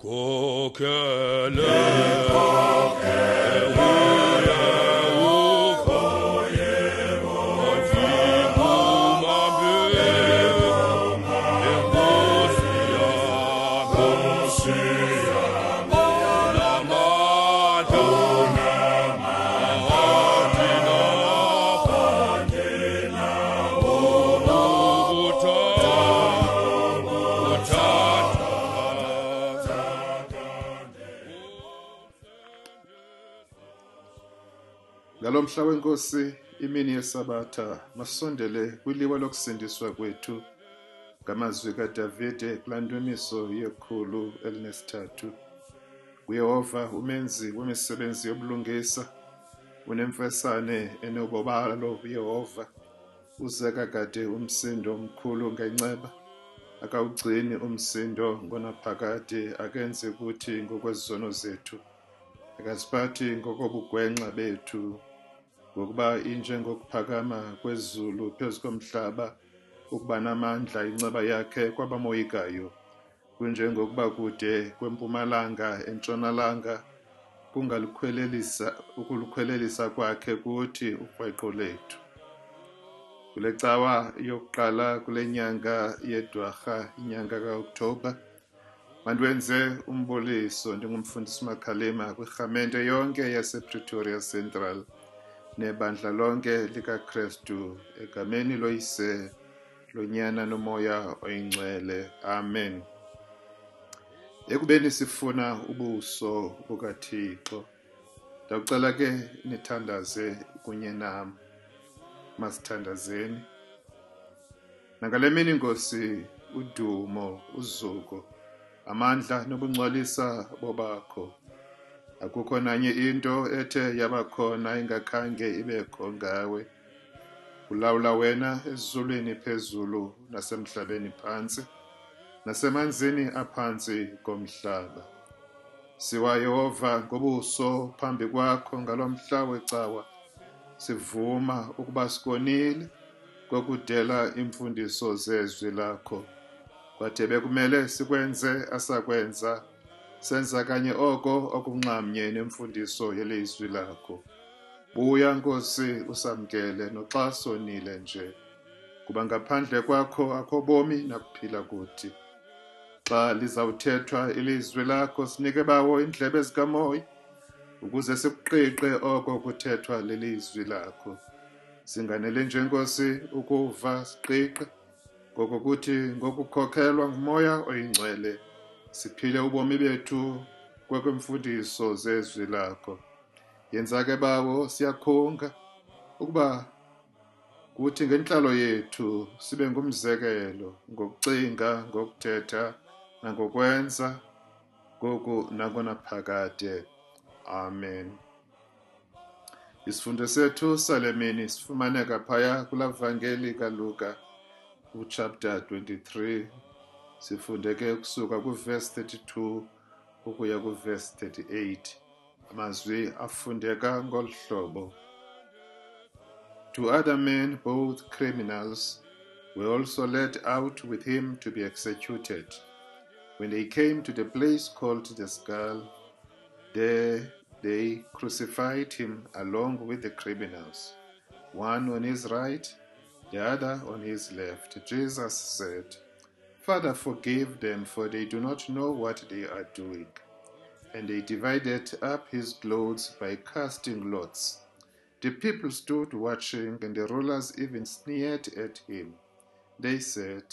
coquelet, le. Ngalomhla wenkosi imini yesabatha masondele kwiliwa lokusindiswa kwethu ngamazwi kaDavide kulandwemiso yekhulu elinesithathu. uYehova umenzi wemisebenzi yobulungisa unemfesane enobobalo uYehova uzeka kade umsindo omkhulu ngenceba akawugcini umsindo ngonaphakade akenze ukuthi ngokwezizono zethu akasiphathi ngokobugwenxa bethu. Ngokuba injengokuphakama kwezulu phezu komhlaba ukuba namandla inceba yakhe kwabamoyikayo kunjengokuba kude kwempumalanga entshonalanga kungalukhwelelisa ukulukhwelelisa kwakhe kuthi uqweqo lethu. Kule cawa yokuqala kule nyanga yedwarha inyanga kaOktoba mandiwenze umboliso ndingumfundisi makhalima kwirhamente yonke yasepretoria central nebandla lonke likakrestu egameni loyise lonyana nomoya oyingcwele. Amen. Ekubeni sifuna ubuso bukathixo ndawucela ke nithandaze kunye nam masithandazeni. Nangale mini nkosi udumo uzuko amandla nobungcwalisa bobakho. Akukho nanye into ethe yabakhona ingakhange ibekho ngawe. Ulawula wena ezulwini phezulu nasemhlabeni phantsi nasemanzini aphantsi komhlaba. Siwa Yehova ngobuso phambi kwakho ngalomhla wecawa sivuma ukuba sikonile kokudela imfundiso zezwi lakho. Kwade bekumele sikwenze asakwenza senza kanye oko okunxamnye nemfundiso yelizwi lakho. Buya nkosi usamkele noxa sonile nje. Kuba ngaphandle kwakho akho bomi nakuphila kuthi. Xa lizawuthethwa ilizwi lakho sinike bawo indlebe zikamoya ukuze sikuqiqe oko kuthethwa lelizwi lakho. Singanele nje nkosi ukuva siqiqe. Ngokukuthi ngokukhokhelwa ngumoya oyingcwele. Siphile ubomi bethu kwekwemfundiso zezwi lakho. Yenza ke bawo siyakhunga ukuba kuthi ngentlalo yethu sibe ngumzekelo ngokucinga ngokuthetha nangokwenza ngoku nakonaphakade amen. Isifundo sethu sale mini sifumaneka phaya kulavangeli kaluka uchapter 23 sifunde ke kusuka kuverse 32 ukuya kuverse 38 amazwi afundeka ngolu hlobo. Two other men both criminals were also led out with him to be executed. When they came to the place called the skull there they crucified him along with the criminals. One on his right the other on his left jesus said Father, forgive them, for they do not know what they are doing. And they divided up his clothes by casting lots. The people stood watching, and the rulers even sneered at him. They said,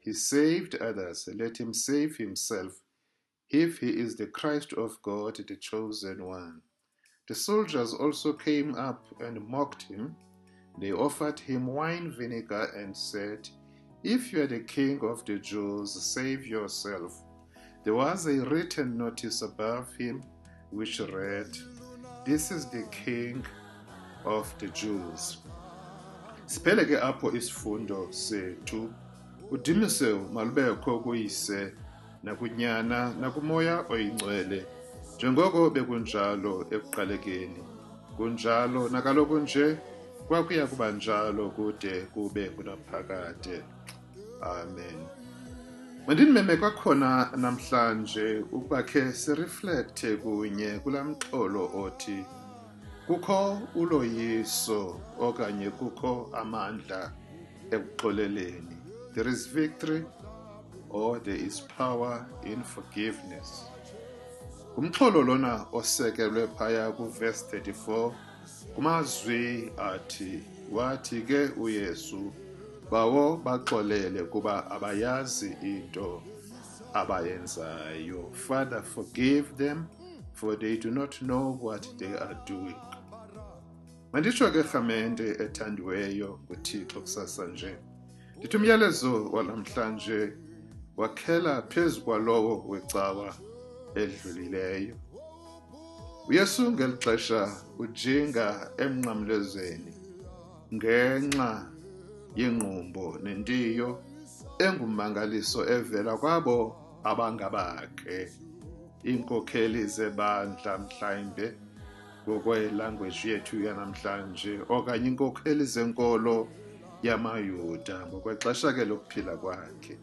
He saved others, let him save himself, if he is the Christ of God, the chosen one. The soldiers also came up and mocked him. They offered him wine vinegar and said, if you are the king of the Jews, save yourself. There was a written notice above him which read, This is the king of the Jews. Siphele ke apho isifundo sethu udimise malubekho kuyise nakunyana nakumoya oyingcwele njengoko bekunjalo ekuqalekeni kunjalo nakaloku nje kwakuya kuba njalo kude kube kunaphakade amen. Mandinimeme kwakhona namhlanje ukuba khe sireflekthe kunye kulamxholo othi kukho uloyiso okanye kukho amandla ekuxoleleni. There is victory or there is power in forgiveness. Umxholo lona osekelwe phaya kuverse 34 kumazwi athi wathi ke uyesu bawo baxolele kuba abayazi into abayenzayo. Father forgive them for they do not know what they are doing. Manditsho ke rhamente ethandiweyo kuthixo kusasa nje. Ndithi umyalezo walamhlanje wakhela phezu kwalowo wecawa edlulileyo. Uyesu ngeli xesha ujinga emnqamlezweni ngenxa yenqumbo nentiyo engumangaliso evela kwabo abangabakhe. Iinkokheli zebandla mhlawumbe ngokwelangweji yethu yanamhlanje okanye iinkokheli zenkolo yamayuda ngokwexesha ke lokuphila kwakhe.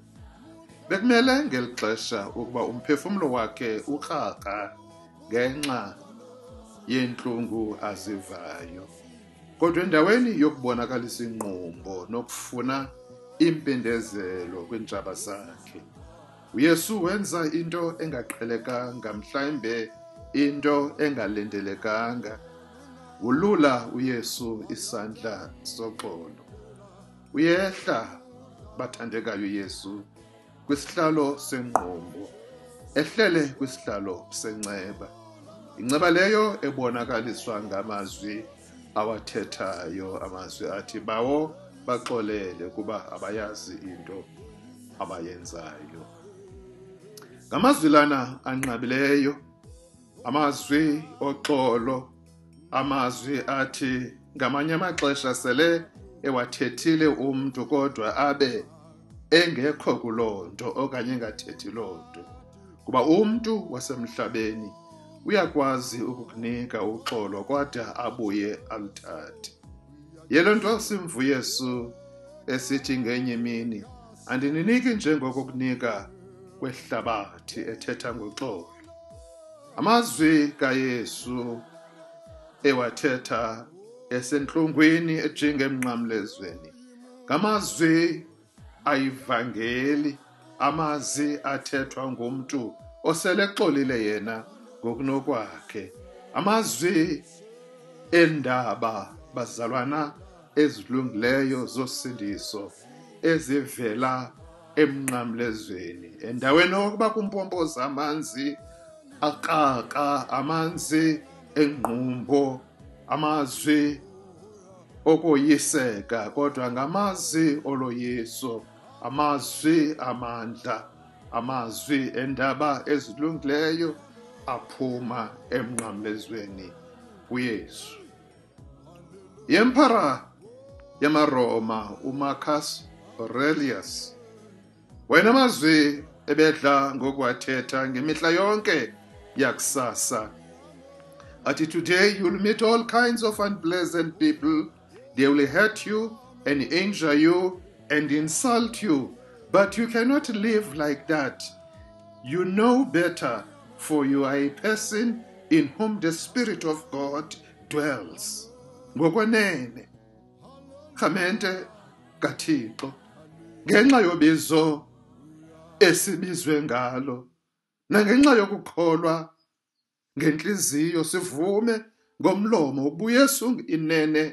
Bekumele ngeli xesha ukuba umphefumlo wakhe ukraka ngenxa yentlungu azivayo. Kodwa endaweni yokubonakalisa inqumbo nokufuna impindezelo kwiintshaba zakhe uyesu wenza into engaqhelekanga mhlawumbe into engalindelekanga. Ulula uyesu isandla soxolo. Uyehla bathandekayo uyesu kwisihlalo senqumbo ehlele kwisihlalo senceba. Inceba leyo ebonakaliswa ngamazwi awathethayo amazwi athi bawo baxolele kuba abayazi into abayenzayo. Ngamazwi lana anqabileyo amazwi oxolo amazwi athi ngamanye amaxesha sele ewathethile umntu kodwa abe engekho kuloo nto okanye engathethi loo nto. Kuba umntu wasemhlabeni uyakwazi ukukunika uxolo kodwa abuye aluthathe. Yelo nto simvu yesu esithi ngenye imini andininiki njengokokunika kwehlabathi ethetha ngoxolo. Amazwi kayesu ewathetha esentlungwini ejinga emnqamlezweni ngamazwi ayivangeli amazwi athethwa ngumntu osele exolile yena ngokunokwakhe. Amazwi endaba bazalwana ezilungileyo zosindiso ezivela emnqamlezweni. Endaweni yokuba kumpompoza amanzi akaka amanzi engqumbo amazwi okoyiseka kodwa ngamazwi oloyiso amazwi amandla amazwi endaba ezilungileyo aphuma emnqamlezweni kuyesu. Yempara yamaroma umarcus aurelius wayenamazwi ebedla ngokuwathetha ngemihla yonke yakusasa. Athi today you'll meet all kinds of unpleasant people. They will hurt you and injure you and insult you. But you cannot live like that. You know better for you are a person in whom the spirit of god dwells. Ngokwenene rhamente kathixo ngenxa yobizo esibizwe ngalo nangenxa yokukholwa ngenhliziyo sivume ngomlomo ubuyesu inene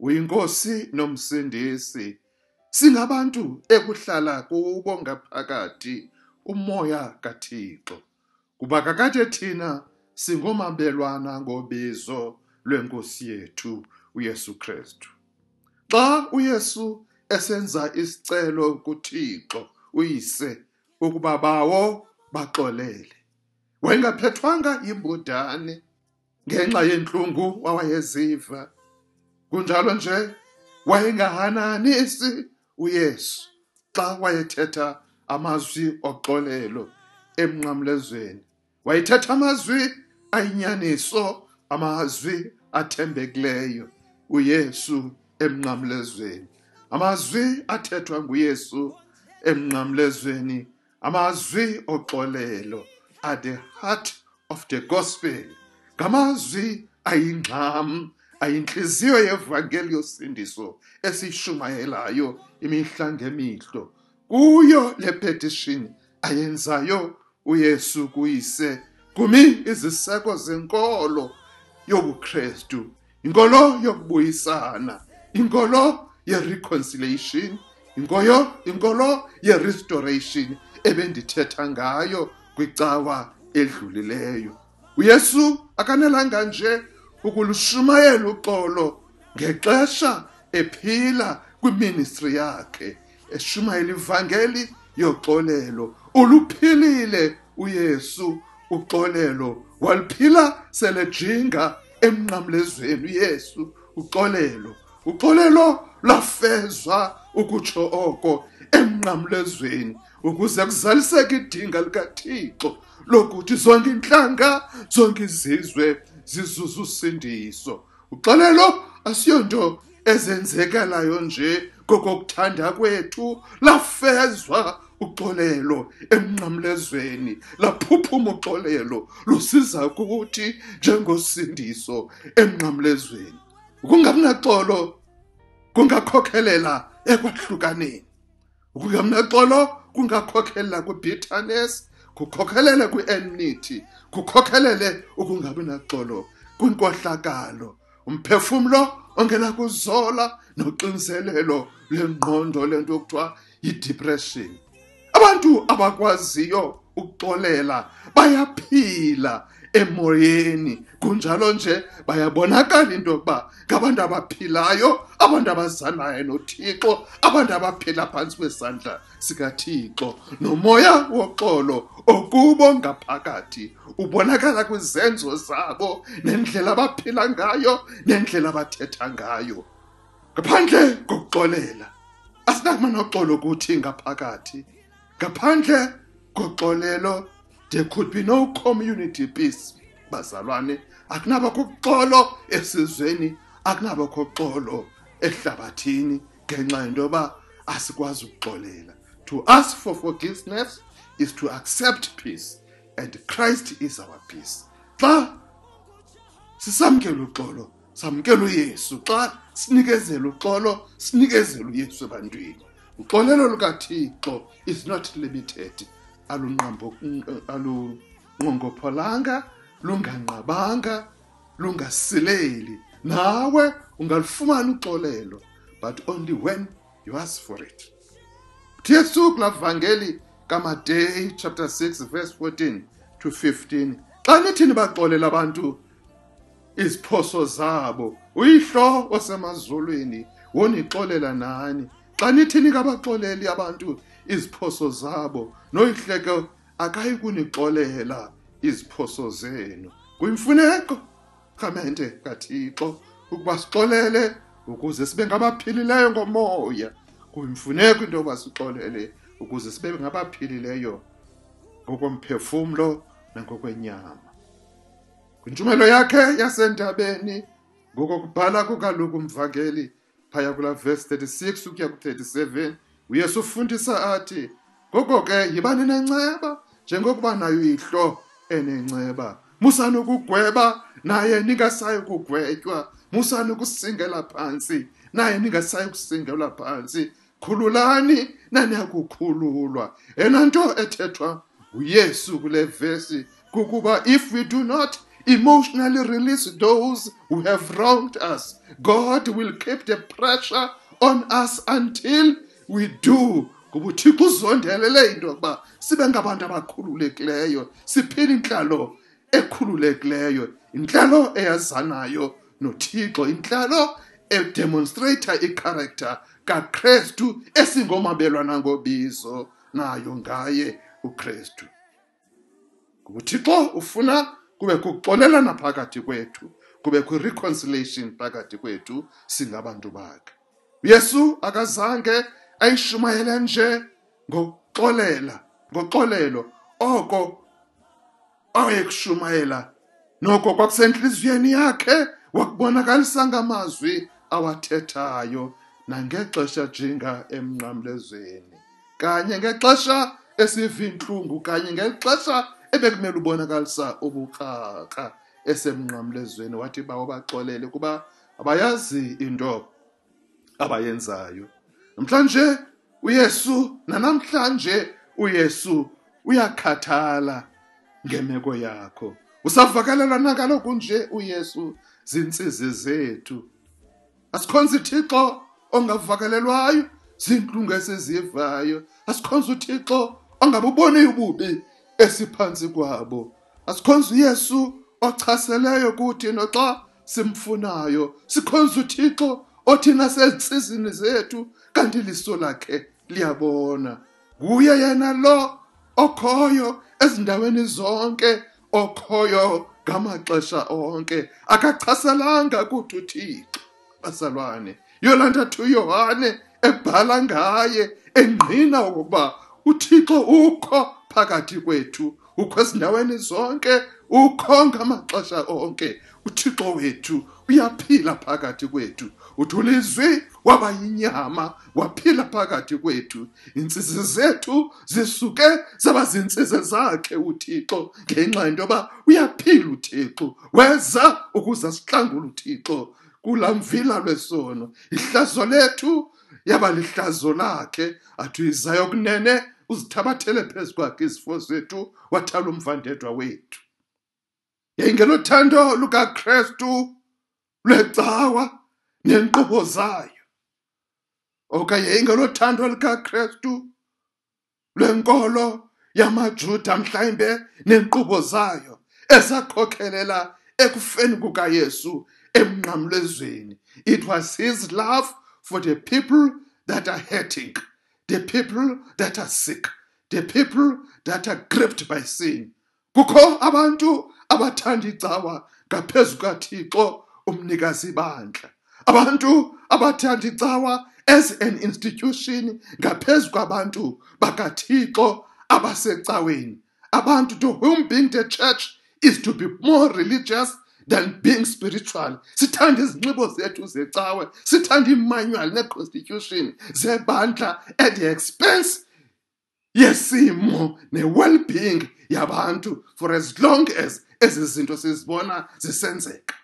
uyinkosi nomsindisi. Singabantu ekuhlala kubo ngaphakathi umoya kaThixo. Kuba kakade thina singomabelwana ngobizo lwenkosi yethu uYesu Kristu. Xa uYesu esenza isicelo kuThixo uyise ukuba bawo baxolele. Wayengaphethwanga yimbudane ngenxa yenhlungu wawayeziva kunjalo nje wayengahananisi uyesu xa wayethetha amazwi oxolelo emnqamlezweni. Wayethetha amazwi ayinyaniso amazwi athembekileyo uyesu emnqamlezweni. Amazwi athethwa nguyesu emnqamlezweni. Amazwi oxolelo at the heart of the gospel. Ngamazwi ayingxam ayinhliziyo yevangeli yosindiso esiyishumayelayo imihla ngemihlo. Kuyo le petition ayenzayo uyesu kuyise kumi iziseko zenkolo yobuKristu inkolo yokubuyisana inkolo yereconciliation inkoyo inkolo yerestoration ebendithetha ngayo kwicawa edlulileyo. Uyesu akanelanga nje ukulushumayela uxolo ngexesha ephila kwiministry yakhe eshumayela ivangeli yoxolelo uluphilile uyesu uxolelo waliphila selejinga emnqamlezweni uyesu uxolelo. Uxolelo lafezwa ukutsho oko emnqamlezweni ukuze kuzaliseke idinga likathixo lokuthi zonke intlanga zonke izizwe zizuza usindiso. Uxolelo asiyonto ezenzekalayo nje kokokuthanda kwethu lafezwa uxolelo emnqamlezweni. Laphuphuma uxolelo lusiza kuthi njengosindiso emnqamlezweni. Ukungabi naxolo kungakhokhelela ekwahlukaneni. Ukungabi naxolo kungakhokhelela kwibitterness kukhokhelele kwi-enmity kukhokhelele ukungabi naxolo kwinkohlakalo. Umphefumlo ongenakuzola noxinzelelo lengqondo lento okuthiwa yidepression. Abantu abakwaziyo ukuxolela bayaphila emoyeni. Kunjalo nje bayabonakala into yokuba ngabantu abaphilayo abantu abazanayo nothixo abantu abaphila phantsi kwesandla sikathixo nomoya woxolo okubo ngaphakathi ubonakala kwizenzo zabo nendlela abaphila ngayo nendlela abathetha ngayo. Ngaphandle kokuxolela asinakuma noxolo kuthi ngaphakathi. Ngaphandle koxolelo there could be no community peace bazalwane. Akunabakho uxolo esizweni akunabakho uxolo ehlabathini ngenxa yento yoba asikwazi ukuxolela. To ask for forgiveness is to accept peace and christ is our peace. Xa sisamkela uxolo samkela uyesu. Xa sinikezela uxolo sinikezela uyesu ebantwini. Uxolelo lukathixo is not limited. Alunqambo alunqongopholanga lunganqabanga lungasileli. Nawe ungalufumana uxolelo but only when you ask for it. Uyesu kulaa vangeli kamateyi chapter 6 verse 14 to 15 xa nithi nibaxolela abantu? Iziphoso zabo. Uyihlo osemazulwini wonixolela nani? Xa nithi nikabaxoleli abantu iziphoso zabo noyihleke akayi kunixolela iziphoso zenu. Kuyimfuneko kamente kathixo ukuba sixolele ukuze sibe ngabaphilileyo ngomoya. Kuyimfuneko into yokuba sixolele ukuze sibe ngabaphilileyo ngokomphefumlo nangokwenyama. Kwintshumayelo yakhe yasentabeni ngokokubhala kukaluku umvangeli phaya kulaa verse 36 ukuya ku-37 uyesu ufundisa athi ngoko ke yibani nenceba njengokuba nayo ihlo enenceba. Musani ukugweba naye ningasayi kugwetywa. Musani ukusingela phantsi naye ningasayi kusingelwa phantsi khululani naniyakukhululwa ena nto ethethwa nguyesu kule vesi kukuba if we do not emotionally release those who have wronged us. God will keep the pressure on us until we do. Ngoba uthixo uzondelele into yokuba sibe ngabantu abakhululekileyo siphile intlalo ekhululekileyo intlalo eyazanayo nothixo intlalo edemonstrata icharacter kakrestu esingomabelwana ngobizo nayo ngaye ukrestu ngoba uthixo ufuna kube kuxolelana phakathi kwethu kube kwi-reconciliation phakathi kwethu singabantu bakhe. Uyesu akazange ayishumayele nje ngoxolela ngoxolelo oko awayekushumayela noko kwakusentliziyweni yakhe wakubonakalisa ngamazwi awathethayo nangexesha jinga emnqamlezweni kanye ngexesha esiva intlungu kanye ngeli xesha ebekumele ubonakalisa ubukraka esemnqamlezweni wathi bawo baxolele kuba abayazi into abayenzayo. Namhlanje uyesu nanamhlanje uyesu uyakhathala ngemeko yakho. Usavakalelwa nakaloku nje uyesu zintsizi zethu. Asikhonza uthixo ongavakalelwayo zintlungu esizivayo. Asikhonza uthixo ongabuboni ububi esiphantsi kwabo. Asikhonza uyesu ochaseleyo kuthi noxa simfunayo sikhonza uthixo othi nasentsizini zethu kanti liso lakhe liyabona. Nguye yena lo okhoyo ezindaweni zonke okhoyo ngamaxesha onke. Akachaselanga kuthi uthixo bazalwane yolanda 2 yohane ebhala ngaye engqina okokuba uthixo ukho phakathi kwethu ukho ezindaweni zonke ukho ngamaxesha onke. Uthixo wethu uyaphila phakathi kwethu uthulizwi waba yinyama waphila phakathi kwethu. Intsizi zethu zisuke zaba zintsizi zakhe uthixo ngenxa yento yoba uyaphila uthixo. Weza ukuze sihlangule uthixo kulamvila lwesono. Ihlazo lethu yaba lihlazo lakhe. Athi uyizayo kunene uzithabathele phezu kwakhe izifo zethu wathala umvandedwa wethu. Yayingelothando lukakrestu lwecawa nenkqubo zayo. Okanye yayingelothando lukakrestu lwenkolo yamajuda mhlawumbe nenkqubo zayo ezakhokhelela ekufeni kukayesu emnqamlezweni. It was his love for the people that are hurting. The people that are sick the people that are gripped by sin. Kukho abantu abathanda icawa ngaphezu kathixo umnikazi bandla abantu abathanda icawa as an institution ngaphezu kwabantu bakathixo abasecaweni. Abantu to whom being the church is to be more religious than being spiritual. Sithanda izinxibo zethu zecawe sithanda imanual ne-constitution zebandla at the expense yesimo ne-well-being yabantu for as long as ezi zinto sizibona zisenzeka.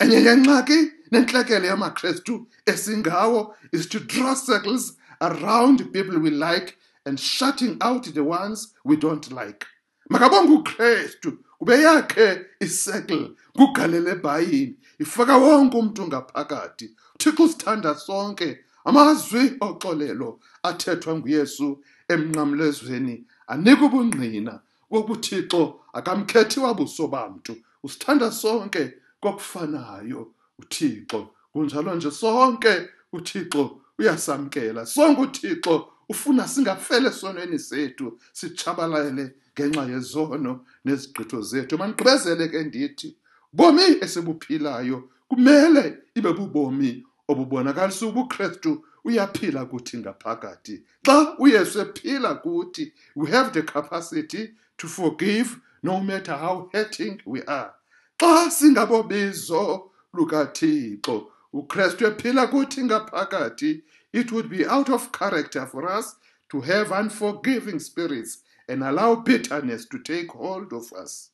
Enye yengxaki nentlekele yamakrestu esingawo is to draw circles around people we like and shutting out the ones we don't like. Makabonge ukrestu kube yakhe isekle kugalele ebhayini ifaka wonke umntu ngaphakathi. Uthixo usithanda sonke amazwi oxolelo athethwa nguyesu emnqamlezweni anika ubungqina wokuthixo akamkhethi wabuso bamntu. Usithanda sonke kokufanayo uthixo kunjalo nje sonke uthixo uyasamkela. Sonke uthixo ufuna singafele esonweni sethu sitshabalale ngenxa yezono nezigqitho zethu. Mandigqibezele ke ndithi bomi esibuphilayo kumele ibe bubomi obubonakalisa ubukrestu uyaphila kuthi ngaphakathi. Xa uyesu ephila kuthi we have the capacity to forgive no matter how hurting we are. Xa singabobizo lukathixo ukrestu ephila kuthi ngaphakathi it would be out of character for us to have unforgiving spirits and allow bitterness to take hold of us.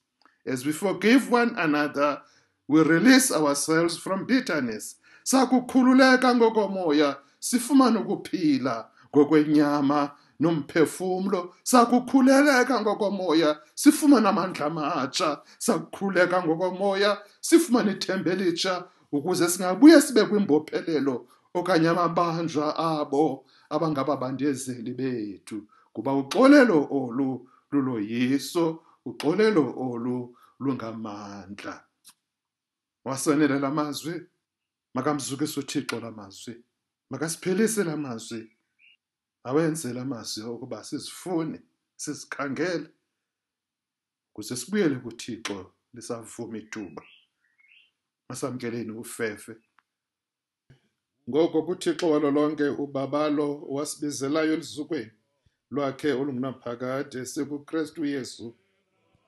As we forgive one another we release ourselves from bitterness. Sakukhululeka ngokomoya sifumane ukuphila ngokwenyama nomphefumlo. Sakukhuleleka ngokomoya sifumane amandla amatsha. Sakukhuleka ngokomoya sifumane ithemba elitsha ukuze singabuye sibe kwimbophelelo okanye amabanjwa abo abangababandezeli bethu. Kuba uxolelo olu luloyiso uxolelo olu lungamandla. Wasonele la mazwi makamzukise uthixo la mazwi makasiphelise la mazwi awenze la mazwi ukuba sizifune sizikhangele kuze sibuyele kuthixo lisavuma ithuba. Masamkeleni ufefe. Ngoko kuthixo walo lonke ubabalo wasibizelayo elizukweni. lwakhe olungunaphakade sekukrestu yesu.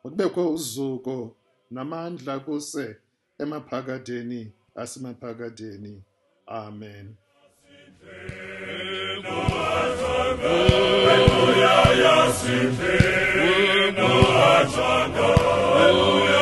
Makubekho uzuko namandla kuse emaphakadeni asemaphakadeni amen. Hallelujah, yes, in Hallelujah.